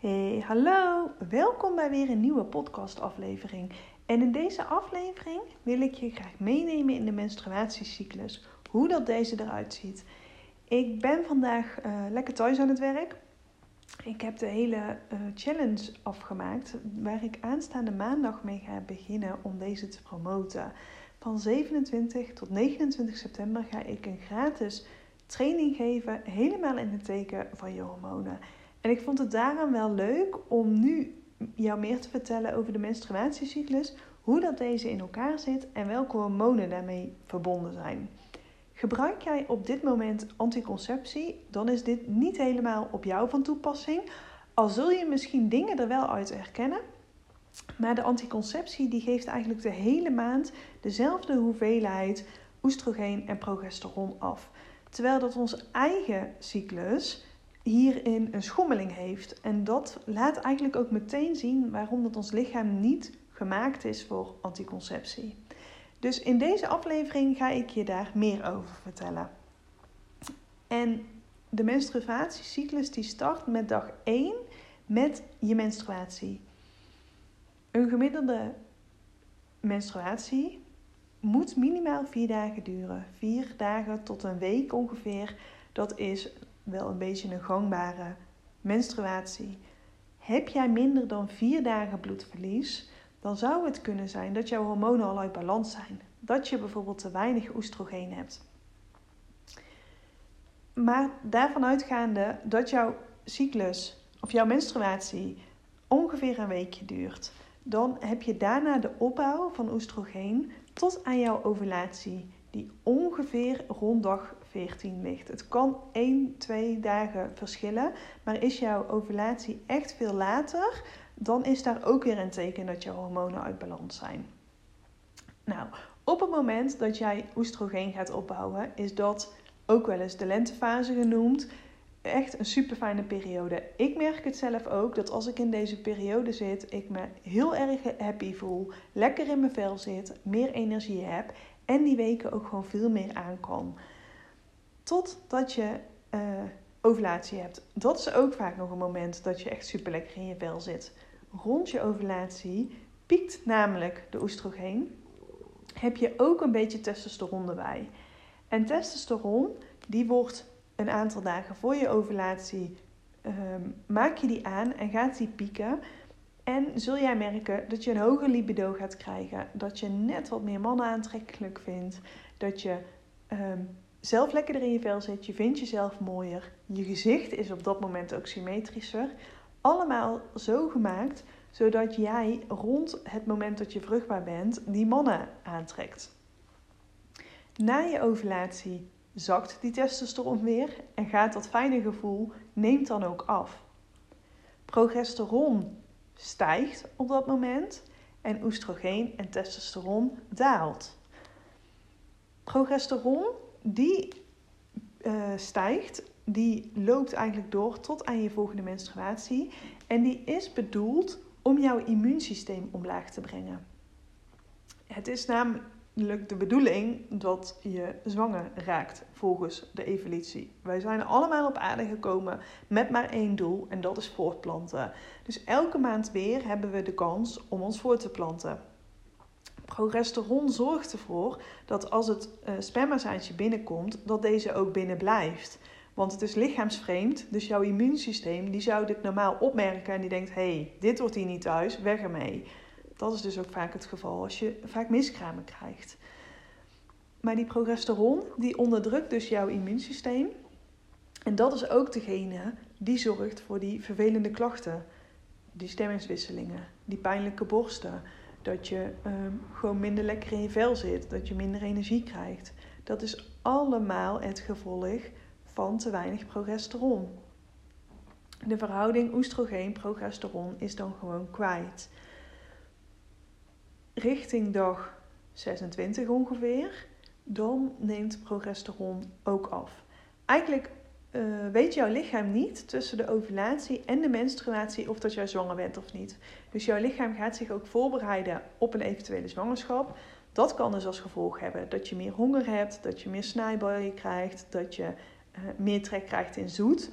Hey, hallo. Welkom bij weer een nieuwe podcastaflevering. En in deze aflevering wil ik je graag meenemen in de menstruatiecyclus. Hoe dat deze eruit ziet. Ik ben vandaag uh, lekker thuis aan het werk. Ik heb de hele uh, challenge afgemaakt waar ik aanstaande maandag mee ga beginnen om deze te promoten. Van 27 tot 29 september ga ik een gratis training geven, helemaal in het teken van je hormonen. En ik vond het daarom wel leuk om nu jou meer te vertellen over de menstruatiecyclus, hoe dat deze in elkaar zit en welke hormonen daarmee verbonden zijn. Gebruik jij op dit moment anticonceptie, dan is dit niet helemaal op jou van toepassing. Al zul je misschien dingen er wel uit herkennen. Maar de anticonceptie die geeft eigenlijk de hele maand dezelfde hoeveelheid oestrogeen en progesteron af. Terwijl dat onze eigen cyclus hierin een schommeling heeft. En dat laat eigenlijk ook meteen zien waarom dat ons lichaam niet gemaakt is voor anticonceptie. Dus in deze aflevering ga ik je daar meer over vertellen. En de menstruatiecyclus die start met dag 1 met je menstruatie. Een gemiddelde menstruatie moet minimaal 4 dagen duren. 4 dagen tot een week ongeveer. Dat is wel een beetje een gangbare menstruatie. Heb jij minder dan 4 dagen bloedverlies, dan zou het kunnen zijn dat jouw hormonen al uit balans zijn. Dat je bijvoorbeeld te weinig oestrogeen hebt. Maar daarvan uitgaande dat jouw cyclus of jouw menstruatie ongeveer een weekje duurt, dan heb je daarna de opbouw van oestrogeen tot aan jouw ovulatie, die ongeveer rond dag 14 ligt. Het kan 1, 2 dagen verschillen, maar is jouw ovulatie echt veel later, dan is daar ook weer een teken dat jouw hormonen uit balans zijn. Nou, op het moment dat jij oestrogeen gaat opbouwen, is dat ook wel eens de lentefase genoemd. Echt een super fijne periode. Ik merk het zelf ook dat als ik in deze periode zit, ik me heel erg happy voel, lekker in mijn vel zit, meer energie heb en die weken ook gewoon veel meer aan kan. Totdat je uh, ovulatie hebt. Dat is ook vaak nog een moment dat je echt super lekker in je vel zit. Rond je ovulatie piekt namelijk de oestrogeen. Heb je ook een beetje testosteron erbij. En testosteron, die wordt een aantal dagen voor je ovulatie, um, maak je die aan en gaat die pieken. En zul jij merken dat je een hoger libido gaat krijgen. Dat je net wat meer mannen aantrekkelijk vindt. Dat je um, zelf lekkerder in je vel zit. Je vindt jezelf mooier. Je gezicht is op dat moment ook symmetrischer. Allemaal zo gemaakt zodat jij rond het moment dat je vruchtbaar bent die mannen aantrekt. Na je ovulatie zakt die testosteron weer en gaat dat fijne gevoel neemt dan ook af. Progesteron stijgt op dat moment en oestrogeen en testosteron daalt. Progesteron die uh, stijgt, die loopt eigenlijk door tot aan je volgende menstruatie en die is bedoeld om jouw immuunsysteem omlaag te brengen. Het is namelijk de bedoeling dat je zwanger raakt volgens de evolutie. Wij zijn allemaal op aarde gekomen met maar één doel en dat is voortplanten. Dus elke maand weer hebben we de kans om ons voort te planten. Progesteron zorgt ervoor dat als het uh, spermazaadje binnenkomt, dat deze ook binnen blijft. Want het is lichaamsvreemd, dus jouw immuunsysteem die zou dit normaal opmerken en die denkt: hé, hey, dit wordt hier niet thuis, weg ermee. Dat is dus ook vaak het geval als je vaak miskramen krijgt. Maar die progesteron die onderdrukt dus jouw immuunsysteem. En dat is ook degene die zorgt voor die vervelende klachten, die stemmingswisselingen, die pijnlijke borsten, dat je um, gewoon minder lekker in je vel zit, dat je minder energie krijgt. Dat is allemaal het gevolg van te weinig progesteron. De verhouding oestrogeen-progesteron is dan gewoon kwijt. Richting dag 26 ongeveer, dan neemt progesteron ook af. Eigenlijk uh, weet jouw lichaam niet tussen de ovulatie en de menstruatie of dat jij zwanger bent of niet. Dus jouw lichaam gaat zich ook voorbereiden op een eventuele zwangerschap. Dat kan dus als gevolg hebben dat je meer honger hebt, dat je meer snijbuien krijgt, dat je uh, meer trek krijgt in zoet.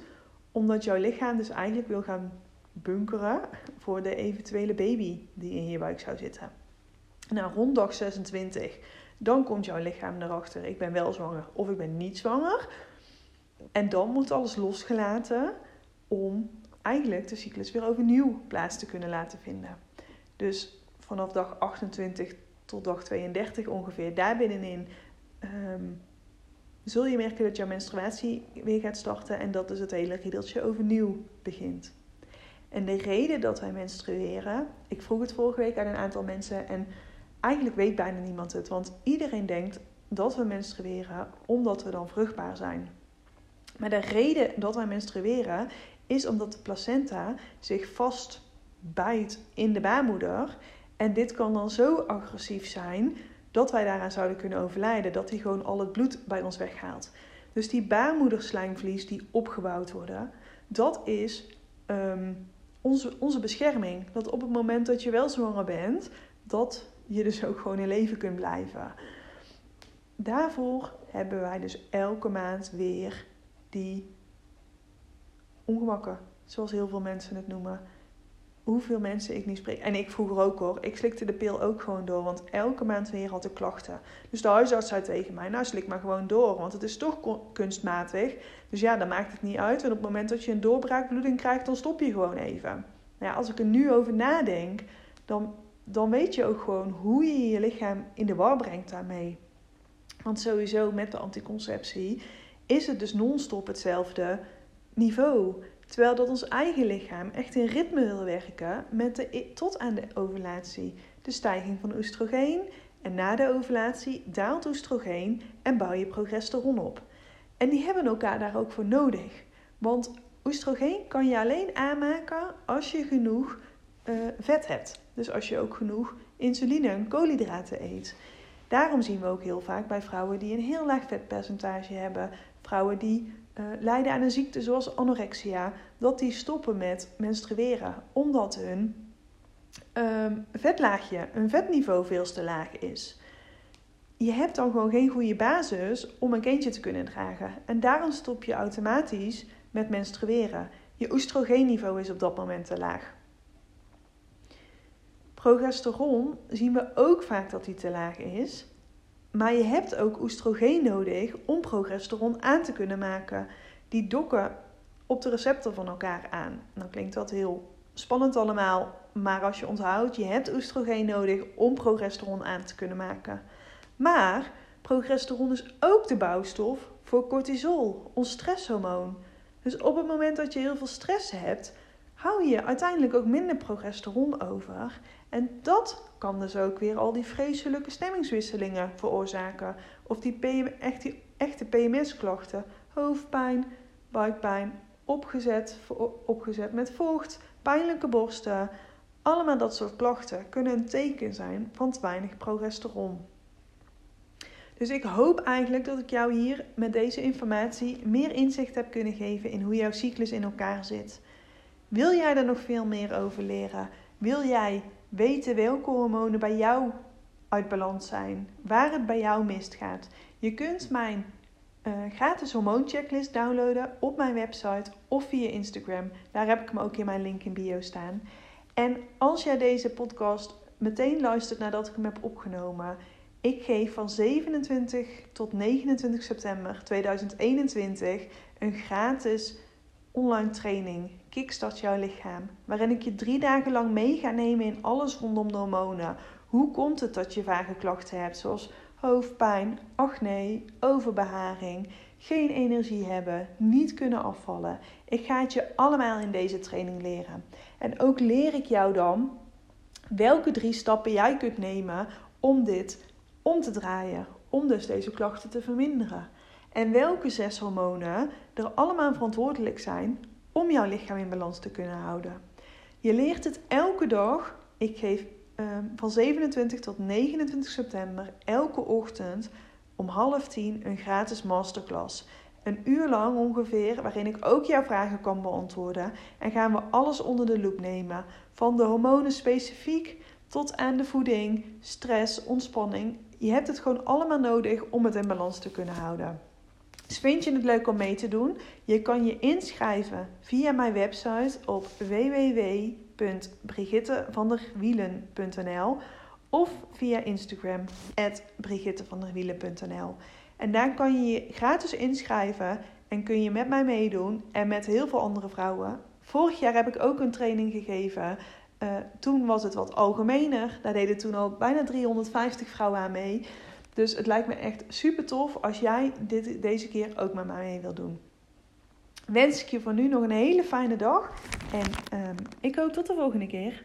Omdat jouw lichaam dus eigenlijk wil gaan bunkeren voor de eventuele baby die in je buik zou zitten. Nou, rond dag 26, dan komt jouw lichaam erachter: ik ben wel zwanger of ik ben niet zwanger. En dan moet alles losgelaten om eigenlijk de cyclus weer overnieuw plaats te kunnen laten vinden. Dus vanaf dag 28 tot dag 32 ongeveer, daar binnenin ehm, zul je merken dat jouw menstruatie weer gaat starten en dat dus het hele riedeltje overnieuw begint. En de reden dat wij menstrueren, ik vroeg het vorige week aan een aantal mensen en eigenlijk weet bijna niemand het, want iedereen denkt dat we menstrueren omdat we dan vruchtbaar zijn. Maar de reden dat wij menstrueren is omdat de placenta zich vastbijt in de baarmoeder. En dit kan dan zo agressief zijn dat wij daaraan zouden kunnen overlijden. Dat hij gewoon al het bloed bij ons weghaalt. Dus die baarmoederslijmvlies die opgebouwd worden, dat is ehm, onze, onze bescherming. Dat op het moment dat je wel zwanger bent, dat je dus ook gewoon in leven kunt blijven. Daarvoor hebben wij dus elke maand weer die ongemakken, zoals heel veel mensen het noemen. Hoeveel mensen ik niet spreek. En ik vroeger ook hoor. Ik slikte de pil ook gewoon door, want elke maand weer had ik klachten. Dus de huisarts zei tegen mij: Nou, slik maar gewoon door, want het is toch kunstmatig. Dus ja, dan maakt het niet uit. En op het moment dat je een doorbraakbloeding krijgt, dan stop je gewoon even. Nou ja, als ik er nu over nadenk, dan, dan weet je ook gewoon hoe je je lichaam in de war brengt daarmee. Want sowieso met de anticonceptie is het dus non-stop hetzelfde niveau. Terwijl dat ons eigen lichaam echt in ritme wil werken met de, tot aan de ovulatie. De stijging van oestrogeen en na de ovulatie daalt oestrogeen en bouw je progesteron op. En die hebben elkaar daar ook voor nodig. Want oestrogeen kan je alleen aanmaken als je genoeg uh, vet hebt. Dus als je ook genoeg insuline en koolhydraten eet. Daarom zien we ook heel vaak bij vrouwen die een heel laag vetpercentage hebben, vrouwen die uh, lijden aan een ziekte zoals anorexia, dat die stoppen met menstrueren, omdat hun um, vetlaagje, een vetniveau veel te laag is. Je hebt dan gewoon geen goede basis om een kindje te kunnen dragen. En daarom stop je automatisch met menstrueren. Je oestrogeenniveau is op dat moment te laag. Progesteron zien we ook vaak dat die te laag is. Maar je hebt ook oestrogeen nodig om progesteron aan te kunnen maken. Die dokken op de receptor van elkaar aan. Nou klinkt dat heel spannend allemaal, maar als je onthoudt, je hebt oestrogeen nodig om progesteron aan te kunnen maken. Maar progesteron is ook de bouwstof voor cortisol, ons stresshormoon. Dus op het moment dat je heel veel stress hebt, hou je uiteindelijk ook minder progesteron over. En dat kan dus ook weer al die vreselijke stemmingswisselingen veroorzaken. Of die, echt, die echte PMS-klachten, hoofdpijn, buikpijn, opgezet, opgezet met vocht, pijnlijke borsten. Allemaal dat soort klachten kunnen een teken zijn van te weinig progesteron. Dus ik hoop eigenlijk dat ik jou hier met deze informatie meer inzicht heb kunnen geven in hoe jouw cyclus in elkaar zit. Wil jij er nog veel meer over leren? Wil jij weten welke hormonen bij jou uit balans zijn, waar het bij jou misgaat. Je kunt mijn uh, gratis hormoonchecklist downloaden op mijn website of via Instagram. Daar heb ik hem ook in mijn link in bio staan. En als jij deze podcast meteen luistert nadat ik hem heb opgenomen, ik geef van 27 tot 29 september 2021 een gratis online training Kickstart jouw lichaam, waarin ik je drie dagen lang mee ga nemen in alles rondom de hormonen. Hoe komt het dat je vage klachten hebt, zoals hoofdpijn, acne, overbeharing, geen energie hebben, niet kunnen afvallen? Ik ga het je allemaal in deze training leren. En ook leer ik jou dan welke drie stappen jij kunt nemen om dit om te draaien, om dus deze klachten te verminderen. En welke zes hormonen er allemaal verantwoordelijk zijn om jouw lichaam in balans te kunnen houden. Je leert het elke dag. Ik geef ehm, van 27 tot 29 september elke ochtend om half tien een gratis masterclass. Een uur lang ongeveer, waarin ik ook jouw vragen kan beantwoorden. En gaan we alles onder de loep nemen. Van de hormonen specifiek tot aan de voeding, stress, ontspanning. Je hebt het gewoon allemaal nodig om het in balans te kunnen houden. Dus vind je het leuk om mee te doen? Je kan je inschrijven via mijn website op www.brigittevanderwielen.nl of via Instagram brigittevanderwielen.nl. En daar kan je je gratis inschrijven en kun je met mij meedoen en met heel veel andere vrouwen. Vorig jaar heb ik ook een training gegeven. Uh, toen was het wat algemener. Daar deden toen al bijna 350 vrouwen aan mee. Dus het lijkt me echt super tof als jij dit, deze keer ook met mij mee wil doen. Wens ik je voor nu nog een hele fijne dag. En um, ik hoop tot de volgende keer.